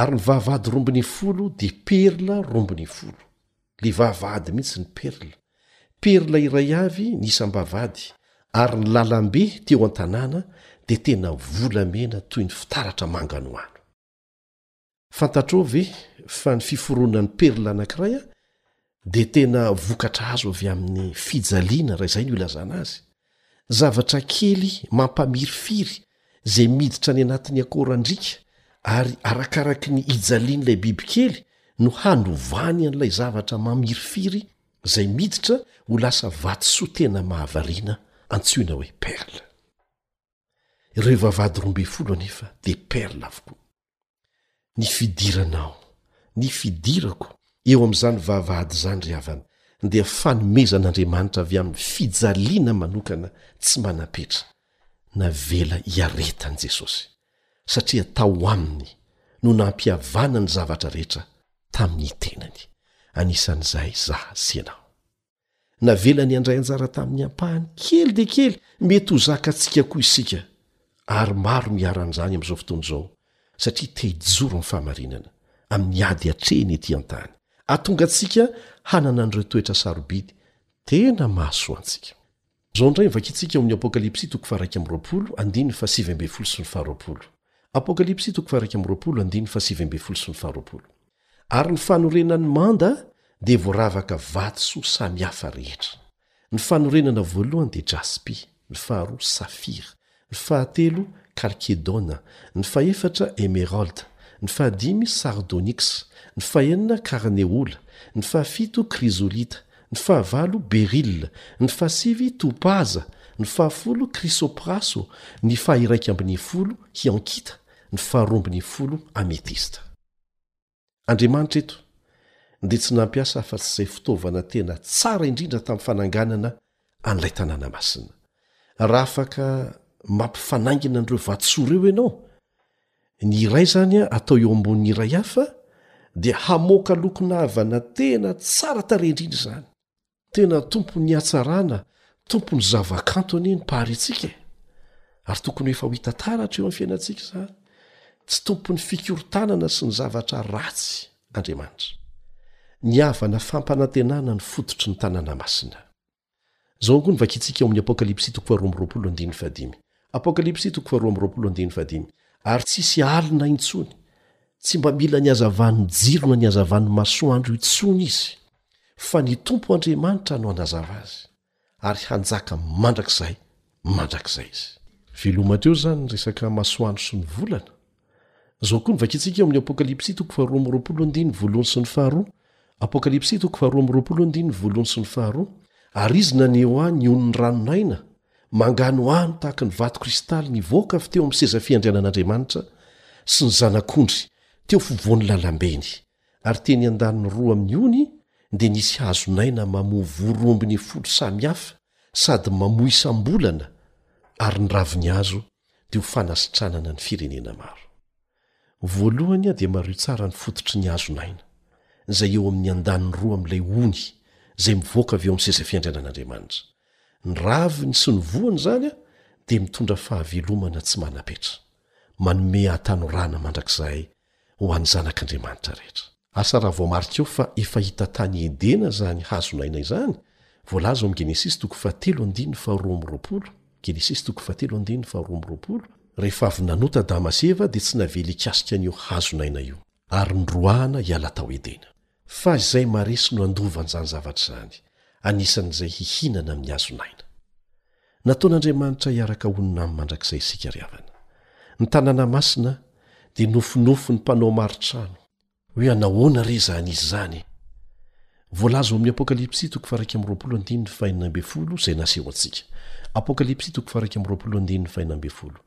Ary ny vavahady rombon'ny folo dia perla rombon'ny folo. Ilay vavahady mihitsy ny perla. Perla iray avy ny isam-bavahady, ary ny lalambe teo an-tanàna dia tena volamena toy ny fitaratra manganohano. Fantatrao ve fa ny fiforonan'ny perla anankiray dia tena vokatra azo avy amin'ny fijaliana raha izay no ilazana azy, zavatra kely mampamirifiry izay miditra any anatin'ny akorandriaka ary arakaraky ny ijalian'ilay bibikely no hanovany an'ilay zavatra mamirifiry izay miditra ho lasa vatosoa tena mahavariana antsoina hoe perle. Ireo vavahady roa ambin'ny folo anefa dia perle avokoa. Ny fidiranao, ny fidirako, eo amin'izany vavahady izany, ry havana, dia fanomezan'Andriamanitra avy amin'ny fijaliana manokana tsy manam-petra, navela hiaretan'i Jesosy, satria tao Aminy no nampihavana ny zavatra rehetra tamin'ny Tenany, anisan'izay izaho sy ianao. Navelany handray anjara tamin'ny ampahany kely dia kely mety ho zakantsika koa isika, ary maro no iharan' izany amin'izao fotoana izao, satria te hijoro amin'ny fahamarinana, amin'ny ady atrehiny etỳ an-tany. Hahatonga antsika hanana an'ireo toetra sarobidy tena mahasoa antsika. Izao indray ny vakintsika ao amin'ny Apokalypsy toko faharaika amby roapolo, andininy fahasivy ambin'ny folo sy ny faharoapolo. Apokalypsy toko faharaika amby roapolo, andininy fahasivy ambin'ny folo sy ny faharoapolo. Ary ny fanorenan'ny manda dia voaravaka vatosoa samy hafa rehetra. Ny fanorenana voalohany dia jaspy, ny faharoa safira, ny fahatelo kalkedona, ny fahefatra emeralda, ny fahadimy sardonyxa, ny fahenina karneola, ny fahafito krizolita, ny fahavalo berila, ny fahasivy topaza, ny fahafolo krisopraso, ny faha-iraika ambin'ny folo hiankita, ny faharoa ambin'ny folo ametista. Andriamanitra eto dia tsy nampiasa afa-tsy izay fitaovana tena tsara indrindra tamin'ny fananganana an'ilay tanàna masina. Raha afaka mampifanaingina an'ireo vatosoa ireo ianao, ny iray izany atao eo ambonin'ny iray hafa, dia hamoaka lokon'avana tena tsara tarehy indrindra izany. Tena tompon' ny hatsarana, tompon' ny zavakanto anie ny Mpaharintsika e! Ary tokony ho efa ho hita taratra eo amin'ny fiainantsika izany. Tsy tompon' ny fikorontanana sy ny zavatra ratsy Andriamanitra. Ny havana fampanantenana no fototry ny tanana masina. Izao ankoa ny vakintsika ao amin'ny Apokalypsy toko faharoa amby roapolo andininy fahadimy. Apokalypsy toko faharoa amby roapolo andininy fahadimy. Ary tsy hisy alina intsony. Tsy mba mila ny hazavan'ny jiro na ny hazavan'ny masoandro intsony izy. Fa ny Tompo Andriamanitra no hanazava azy, ary hanjaka mandrakizay mandrakizay izy. Veloma teo izany ny resaka masoandro sy ny volana. Izao koa no vakintsika eo amin'ny Apokalypsy toko faharoa amby roapolo andininy voalohany sy ny faharoa, Apokalypsy toko faharoa amby roapolo andininy voalohany sy ny faharoa, Ary izy naneho ahy ny onin'ny ranon'aina, manganohano tahaka ny vato kristaly nivoaka avy teo amin'ny seza fiandrianan'Andriamanitra sy ny Zanak'ondry teo fovoan'ny lalam-beny, ary teny an-daniny roa amin'ny ony dia nisy hazon'aina mamoa vorombiny folo samy hafa sady mamoa isam-bolana ary ny ravin'ny hazo dia ho fanasitranana ny firenena maro. Voalohany dia mario tsara ny fototry ny hazon'aina, izay eo amin'ny an-daniny roa amin'ilay ony izay mivoaka avy ao amin'ny sezafiandrianan'Andriamanitra. Ny raviny sy ny voany izany dia mitondra fahavelomana tsy manam-petra, manome hatanorana mandrakizay ho an'ny zanak'Andriamanitra rehetra. Asa raha voamarika eo fa efa hita tany Edena izany hazon'aina izany, voalaza ao amin'ny Genesisy toko fahatelo andininy faharoa amby roapolo, Genesisy toko fahatelo andininy faharoa amby roapolo, Rehefa avy nanota Adama sy Eva dia tsy navela hikasika an'io hazon'aina io, ary noroahana hiala tao Edena. Fa izay maharesy no handova an'izany zavatra izany, anisan'izay hihinana amin'ny hazon'aina. Nataon'Andriamanitra hiaraka honina Aminy mandrakizay isika ry havana. Ny tanàna masina dia nofinofin'ny mpanao maritrano. Hoe anahoana re izany izy izany? Voalaza ao amin'ny Apokalypsy toko faharaika amby roapolo andininy fahenina ambin'ny folo izay naseho antsika. Apokalypsy toko faharaika amby roapolo andininy fahenina ambin'ny folo.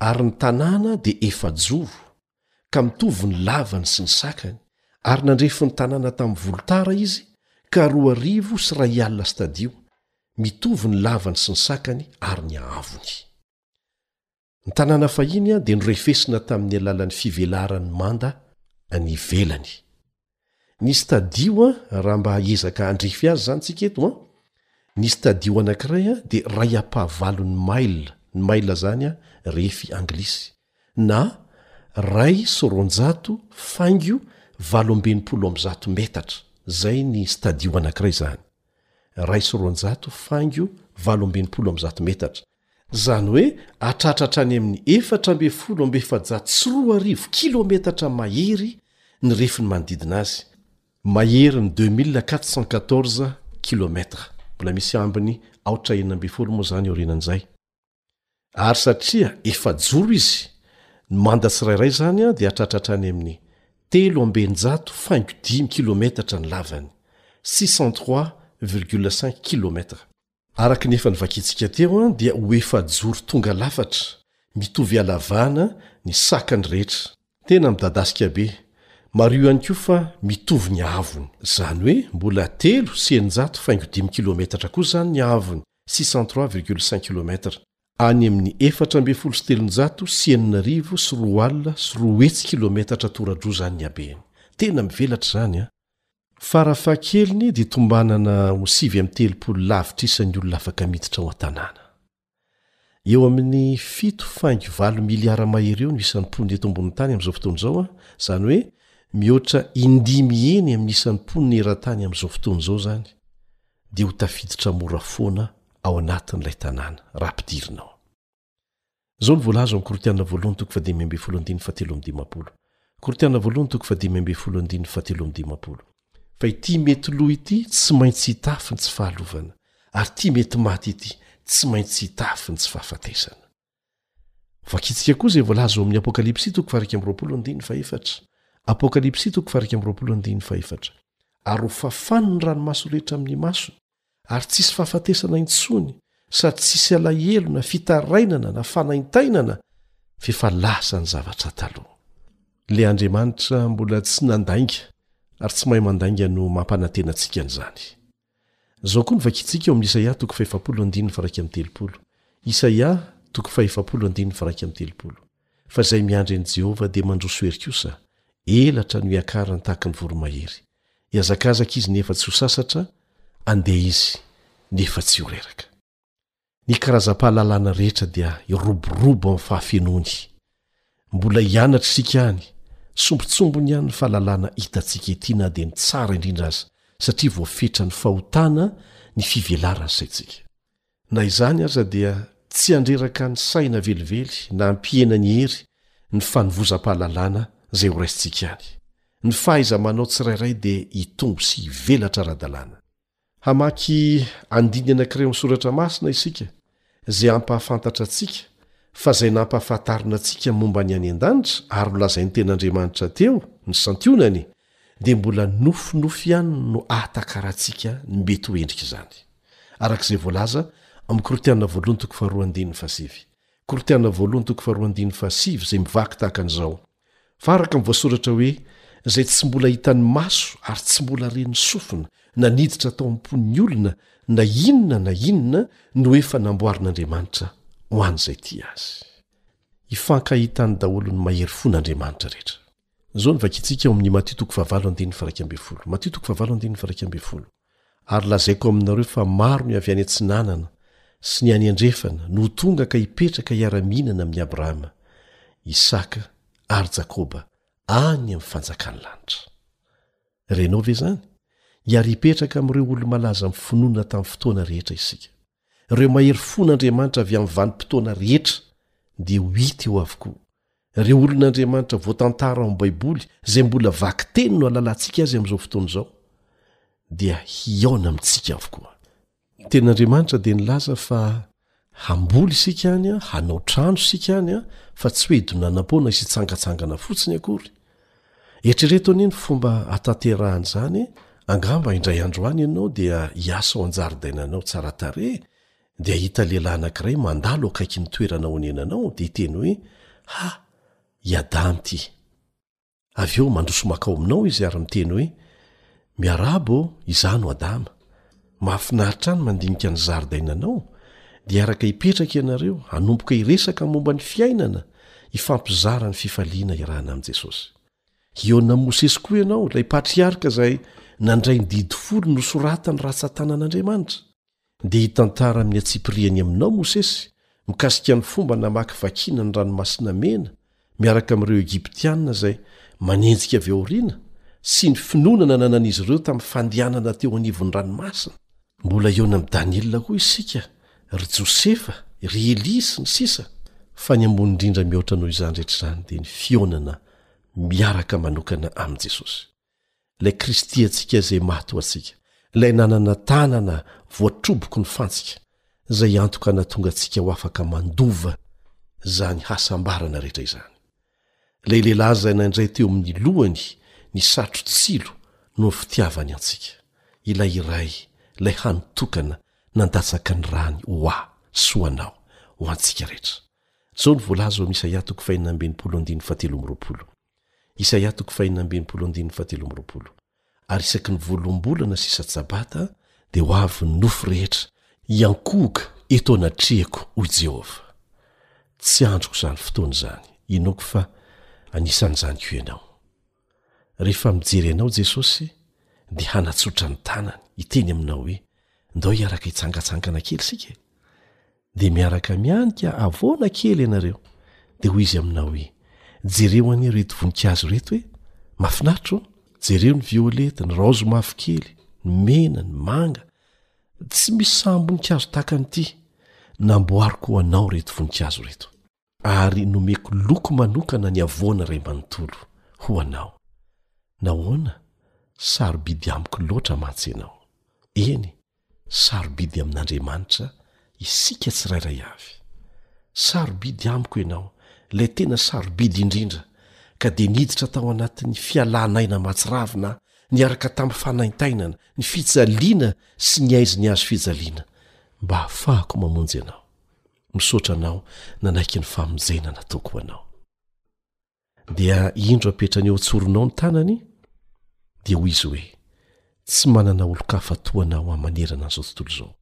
Ary ny tanàna dia efajoro. ka mitovy ny lavany sy ny sakany, ary nandrefy ny tanàna tamin'ny volotara izy, ka roa arivo sy iray alina stadio, mitovy ny lavany sy ny sakany ary ny haavony. Ny tanàna fahiny dia norefesina tamin'ny alalan'ny fivelaran'ny manda any ivelany. Nisy tadio an, raha mba hiezaka handrefy azy izany tsika eto an, nisy tadio anankiray an, dia ray ampahavalon'ny mail, ny mail izany an, refy anglisy, na ray sy roanjato faingo valo amby enimpolo amby zato metatra, izay ny stadio anankiray izany, ray sy roanjato faingo valo amby enimpolo amby zato metatra, Izany hoe hatratratra any amin'ny efatra ambin'ny folo amby efajato sy roa arivo kilometatra mahery ny refin'ny manodidina azy, maherin'ny deux mille quatre cent quatorze kilomètres, mbola misy ambiny aotra enina ambin'ny folo moa izany aorianan'izay, ary satria efajoro izy, ny manda tsirairay izany dia hatratratra any amin'ny telo amby eninjato faingo dimy kilometatra ny lavany, six cent trois virgule cinq kilomètres. Araka ny efa novakintsika teo dia ho efajoro tonga lafatra, mitovy halavana, ny sakany rehetra. Tena midadasika be. Mariho ihany koa fa mitovy ny haavony. Izany hoe mbola telo sy eninjato faingo dimy kilometatra koa izany ny haavony, six cent trois virgule cinq kilomètre, any amin'ny efatra ambin'ny folo sy telonjato sy enina arivo sy roa alina sy roa hetsy kilometatra tora-droa izany ny habeny. Tena mivelatra izany an! Farafahakeliny dia tombanana ho sivy amby telopolo lavitra isa ny olona afaka miditra ao an-tanàna. Eo amin'ny fito faingo valo miliara mahery eo no isan'ny mponina eto ambonin'ny tany amin'izao fotoana izao, izany hoe mihoatra indimy heny amin'ny isan'ny mponina eran-tany amin'izao fotoana izao izany dia ho tafiditra mora foana ao anatin'ilay tanàna raha ampidirina ao. Izao no voalazon'ny Korintiana voalohony toko fahadimy ambin'ny folo andininy fahatelo amby dimampolo. Korintiana voalohony toko fahadimy ambin'ny folo andininy fahatelo amby dimampolo. Fa ity mety lo ity tsy maintsy hitafy ny tsy fahalovana, ary ity mety maty ity tsy maintsy hitafy ny tsy fahafatesana. Vakintsika koa izay voalaza ao amin'ny Apokalypsy toko fahairaika amby roapolo andininy fahefatra. Apokalypsy toko fahairaika amby roapolo andininy fahefatra. Ary hofafany ny ranomaso rehetra amin'ny masony. ary tsisy fahafatesana intsony sady tsisy alahelo na fitarainana na fanaintainana f'efa lasa ny zavatra taloha le andriamanitra mbola tsy nandainga ary tsy mahay mandainga no mampanantena antsika an'izany zao koa ny vakintsika eo amin'ny isaia toko fahefapolo andininy faraika amin'ny telopolo isaia toko fahefapolo andininy faraika amin'ny telopolo fa izay miandry an'i jehovah dia mandroso hery kosa elatra no hiakarany tahaka ny voromahery Hiazakazaka izy nefa tsy ho sasatra, handeha izy nefa tsy ho reraka. Ny karazam-pahalalana rehetra dia hiroborobo amin'ny fahafenoany. Mbola hianatra isika any, sombintsombiny ihany ny fahalalana hitantsika ety na dia ny tsara indrindra aza, satria voafetran'ny fahotana ny fivelaran'ny saintsika. Na izany aza dia tsy handreraka ny saina velively na hampihena ny hery ny fanovozam-pahalalana izay ho raisintsika any. Ny fahaiza-manao tsirairay dia hitombo sy hivelatra ara-dalàna. Hamaky andininy anankiray ao amin'ny Soratra Masina isika izay hampahafantatra antsika fa izay nampahafantarina antsika momba ny any an-danitra ary nolazain'ny Tenin'Andriamanitra teo ny santionany dia mbola nofinofy ihany no ahatakarantsika ny mety ho endrik'izany. Araka izay voalaza amin'ny Korintiana voalohony toko faharoa andininy fahasivy, Korintiana voalohany toko faharoa andininy fahasivy izay mivaky tahaka an'izao, Fa araka ny voasoratra hoe, Izay tsy mbola hitan'ny maso ary tsy mbola ren'ny sofina na niditra tao am-pon'ny olona na inona na inona no efa namboarin'Andriamanitra ho an'izay tia azy. Hifankahita any daholo ny mahery fon'Andriamanitra rehetra. Izao no vakintsika ao amin'ny Matio toko fahavalo andininy faha-iraika ambin'ny folo. Matio toko fahavalo andininy faha-iraika ambin'ny folo. Ary lazaiko aminareo fa maro ny avy any atsinanana sy ny any andrefana no ho tonga ka hipetraka hiara-mihinana amin'i Abrahama, Isaka ary Jakoba any amin'ny fanjakan'ny lanitra. Renao ve izany? Hiara-hipetraka amin'ireo olo-malaza amin'ny finoana tamin'ny fotoana rehetra isika. Ireo mahery fon'Andriamanitra avy amin'ny vanim-potoana rehetra dia ho hita eo avokoa. Ireo olon'Andriamanitra voatantara ao amin'ny Baiboly, izay mbola vakiteny no alalantsika azy amin'izao fotoana izao, dia hihaona amintsika avokoa. Ny Tenin'Andriamanitra dia nilaza fa hamboly isika any, hanao trano isika any, fa tsy hoe hidonanam-poana sy hitsangantsangana fotsiny akory, Eritrereto anie ny fomba hatanterahana izany, angamba indray andro any ianao dia hiasa ao an-jaridainanao tsara tarehy dia hahita lehilahy anankiray mandalo eo akaikin'ny toerana onenanao dia hiteny hoe, Ha! I Adam ity. Avy eo mandroso mankao aminao izy ary miteny hoe, Miarahaba ô, izaho no Adama. Mahafinaritra ahy ny mandinika ny zaridainanao, dia araka hipetraka ianareo hanomboka hiresaka momba ny fiainana hifampizara ny fifaliana iarahana amin'i Jesosy. Hihaona amin'i Mosesy koa ianao, ilay patriarka izay nandray ny Didy Folo nosoratan'ny ratsan-tanan'Andriamanitra. Dia hitantara amin'ny antsipiriany aminao Mosesy mikasika ny fomba namakivakiana ny Ranomasina Mena miaraka amin'ireo Egyptiana izay manenjika avy aoriana sy ny finoana nananan'izy ireo tamin'ny fandehanana teo anivon'ny ranomasina. Mbola hihaona amin'i Daniela koa isika, ry Josefa, ry Elia, sy ny sisa Fa ny ambony indrindra mihoatra noho izany rehetra izany dia ny fihaonana miaraka manokana amin'i Jesosy. Ilay Kristy antsika izay maty ho antsika, ilay nanana tanana voatroboky ny fantsika, izay antoka natonga antsika ho afaka mandova izany hasambarana rehetra izany. Ilay lehilahy izay nandray teo amin'ny lohany ny satro-tsilo noho ny fitiavany antsika, ilay iray, ilay hany tokana nandatsaka ny rany ho ahy sy ho anao, ho antsika rehetra. Izao no voalaza ao amin'ny Isaia toko fahenina ambin'ny folo andininy fahatelo amby roapolo, Isaia toko faheninan ambinipolo andininy fahatelo amby roapolo Ary isaky ny voaloam-bolana sy isa-tsabata dia ho avy ny nofo rehetra hiankohoka eto anatrehako, hoy Jehovah. Tsy andriko izany fotoana izany. Inoako fa anisan'izany koa ianao. Rehefa mijery anao Jesosy, dia hanatsotra ny tanany, hiteny aminao hoe, Ndao hiaraka hitsangantsangana kely isika e! dia miaraka mianika avoana kely ianareo dia hoy izy aminao hoe jereo anie reto voninkazo reto hoe mafinatro jereo ny violeta ny raozo mavokely ny mena ny manga tsy misy saham-boninkazo tahaka an'ity namboariko ho anao reto voninkazo reto Ary nomeko loko manokana ny havoana iray manontolo ho anao. Nahoana? Sarobidy amiko loatra mantsy ianao. Eny, sarobidy amin'Andriamanitra isika tsirairay avy. Sarobidy amiko ianao, ilay tena sarobidy indrindra, ka dia niditra tao anatin'ny fialàn'aina mahatsiravina aho, niaraka tamin'ny fanaintainana, ny fijaliana sy ny haizin'ny hazo fijaliana, mba hahafahako mamonjy anao. Misaotra anao nanaiky ny famonjena nataoko ho anao. Dia indro apetrany eo an-tsoronao ny tanany, dia hoy izy hoe, Tsy manana olon-kafa toa anao aho manerana an'izao tontolo izao.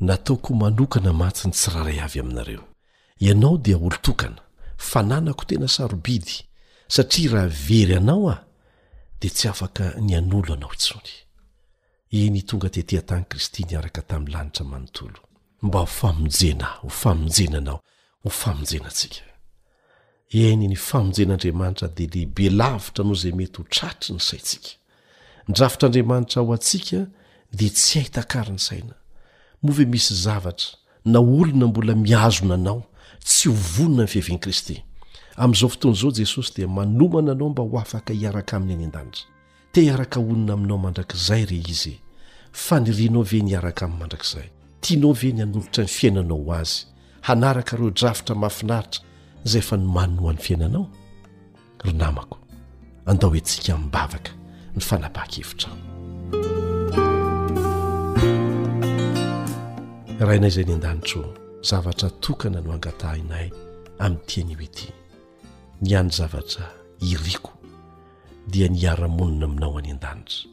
Nataoko manokana mantsy ny tsirairay avy aminareo. Ianao dia olon-tokana, fananako tena sarobidy, satria raha very anao aho, dia tsy afaka ny hanolo anao intsony. eny tonga tety an-tany Kristy niaraka tamin'ny lanitra manontolo, mba ho famonjena, ho famonjena anao, ho famonjena antsika. Eny, ny famonjen'Andriamanitra dia lehibe lavitra noho izay mety ho tratry ny saintsika. Ny drafitr'Andriamanitra ho antsika dia tsy hay takariny saina. Moa ve misy zavatra na olona mbola mihazona anao tsy ho vonona ny fiavian'i Kristy? Amin'izao fotoana izao Jesosy dia manomana anao mba ho afaka hiaraka aminy any an-danitra. Te hiaraka honina aminao mandrakizay re izy e! Fanirianao ve ny hiaraka aminy mandrakizay? Tianao ve ny hanolotra ny fiainanao ho azy, hanaraka ireo drafitra mahafinaritra izay efa nomaniny ho an'ny fiainanao? Ry namako, andao hiantsika amim-bavaka ny fanapahan-kevitrao. Rainay izay any an-danitra ô, zavatra tokana no angatahinay amin'ity anio ity. Ny hany zavatra iriko dia ny hiara-monina aminao any an-danitra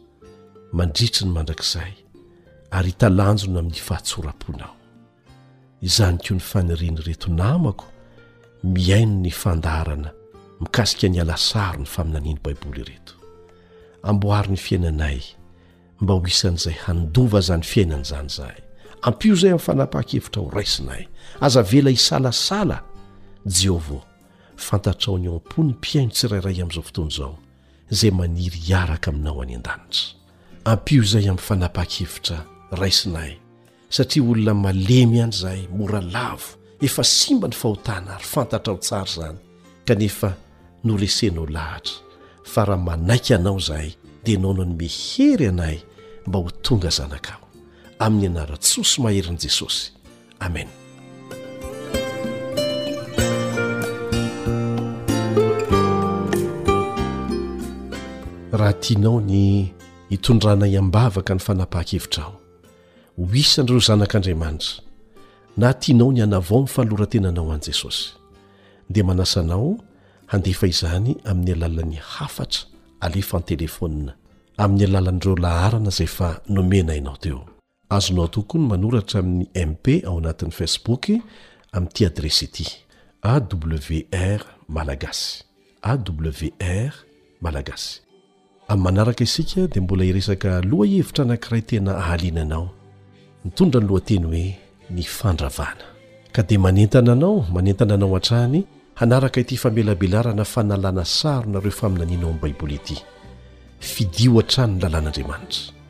mandritry ny mandrakizay ary hitalanjona amin'ny fahatsoram-ponao. Izany koa ny fanirian'ireto namako mihaino ny fandaharana mikasika ny alasary ny faminanian'ny Baiboly ireto. Amboary ny fiainanay mba ho isan'izay handova izany fiainana izany izahay. Ampio izay amin'ny fanapahan-kevitra ho raisinay. Aza avela hisalasala, Jehovah ô. Fantatrao ny ao am-pon'ny mpihaino tsirairay amin'izao fotoana izao, izay maniry hiaraka aminao any an-danitra. Ampio izay amin'ny fanapahan-kevitra raisinay. satria olona malemy ihany izahay, mora lavo, efa simba ny fahotana ary fantatrao tsara izany, kanefa noresenao lahatra, fa raha manaiky anao izahay dia ianao nanome hery anay mba ho tonga zanakao, amin'ny anaran-tsoa sy maherin'i Jesosy, amena. Raha tianao ny hitondranay am-bavaka ny fanapahan-kevitrao, Ho isan'ireo zanak'Andriamanitra. Na tianao ny hanavao ny fanoloran-tenanao an'i Jesosy, dia manasa anao handefa izany amin'ny alalan'ny hafatra alefa an-telefaonina, amin'ny alalan'ireo laharana izay efa nomena anao teo. Azonao atao koa ny manoratra amin'ny MP ao anatin'ny Facebook amin'ity adiresy ity, awr malagasy, awr malagasy. Amin'ny manaraka isika dia mbola hiresaka lohahevitra anankiray tena hahaliana anao. Mitondra ny lohateny hoe Ny Fandravana. Ka dia manentana anao, manentana anao hatrany hanaraka ity famelabelarana fanalana sarona ireo faminanianao amin'ny Baiboly ity. Fidio hatrany ny lalàn'Andriamanitra.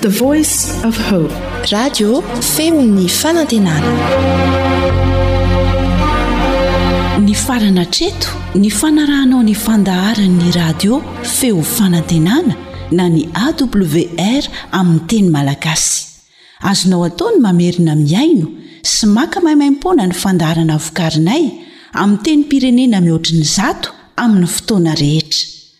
The Voice of Hope. Radio feon'ny fanantenana. Nifarana hatreto ny fanarahanao ny fandaharan'ny radio feo fanantenana na ny AWR amin'ny teny malagasy. Azonao atao ny mamerina mihaino sy maka maimaimpoana ny fandaharana vokarinay amin'ny tenim-pirenena mihoatry ny zato amin'ny fotoana rehetra.